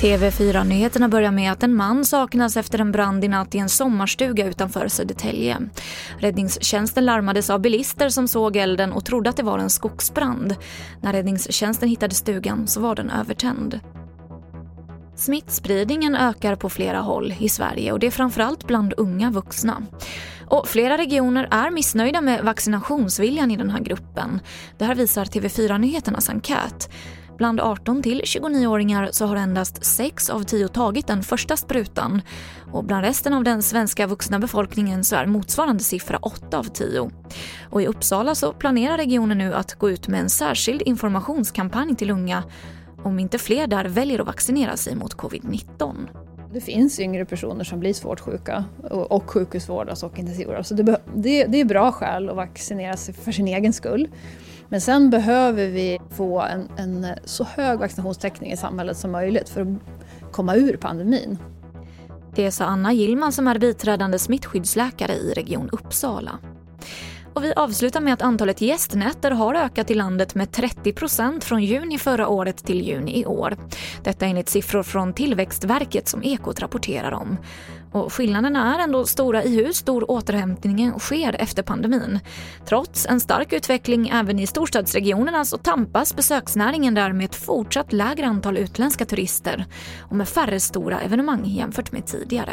TV4-nyheterna börjar med att en man saknas efter en brand i natt i en sommarstuga utanför Södertälje. Räddningstjänsten larmades av bilister som såg elden och trodde att det var en skogsbrand. När räddningstjänsten hittade stugan så var den övertänd. Smittspridningen ökar på flera håll i Sverige och det är framförallt bland unga vuxna. Och flera regioner är missnöjda med vaccinationsviljan i den här gruppen. Det här visar TV4-nyheternas enkät. Bland 18 till 29-åringar så har endast 6 av 10 tagit den första sprutan och bland resten av den svenska vuxna befolkningen så är motsvarande siffra 8 av 10. Och i Uppsala så planerar regionen nu att gå ut med en särskild informationskampanj till unga om inte fler där väljer att vaccinera sig mot covid-19. Det finns yngre personer som blir svårt sjuka och, sjukhusvårdas och intensivvårdas. Så det, det, det är bra skäl att vaccinera sig för sin egen skull. Men sen behöver vi få en, en så hög vaccinationstäckning i samhället som möjligt för att komma ur pandemin. Det sa Anna Gillman som är biträdande smittskyddsläkare i Region Uppsala. Och vi avslutar med att antalet gästnätter har ökat i landet med 30 procent från juni förra året till juni i år. Detta enligt siffror från Tillväxtverket som Ekot rapporterar om. Och skillnaderna är ändå stora i hur stor återhämtningen sker efter pandemin. Trots en stark utveckling även i storstadsregionerna så tampas besöksnäringen där med ett fortsatt lägre antal utländska turister och med färre stora evenemang jämfört med tidigare.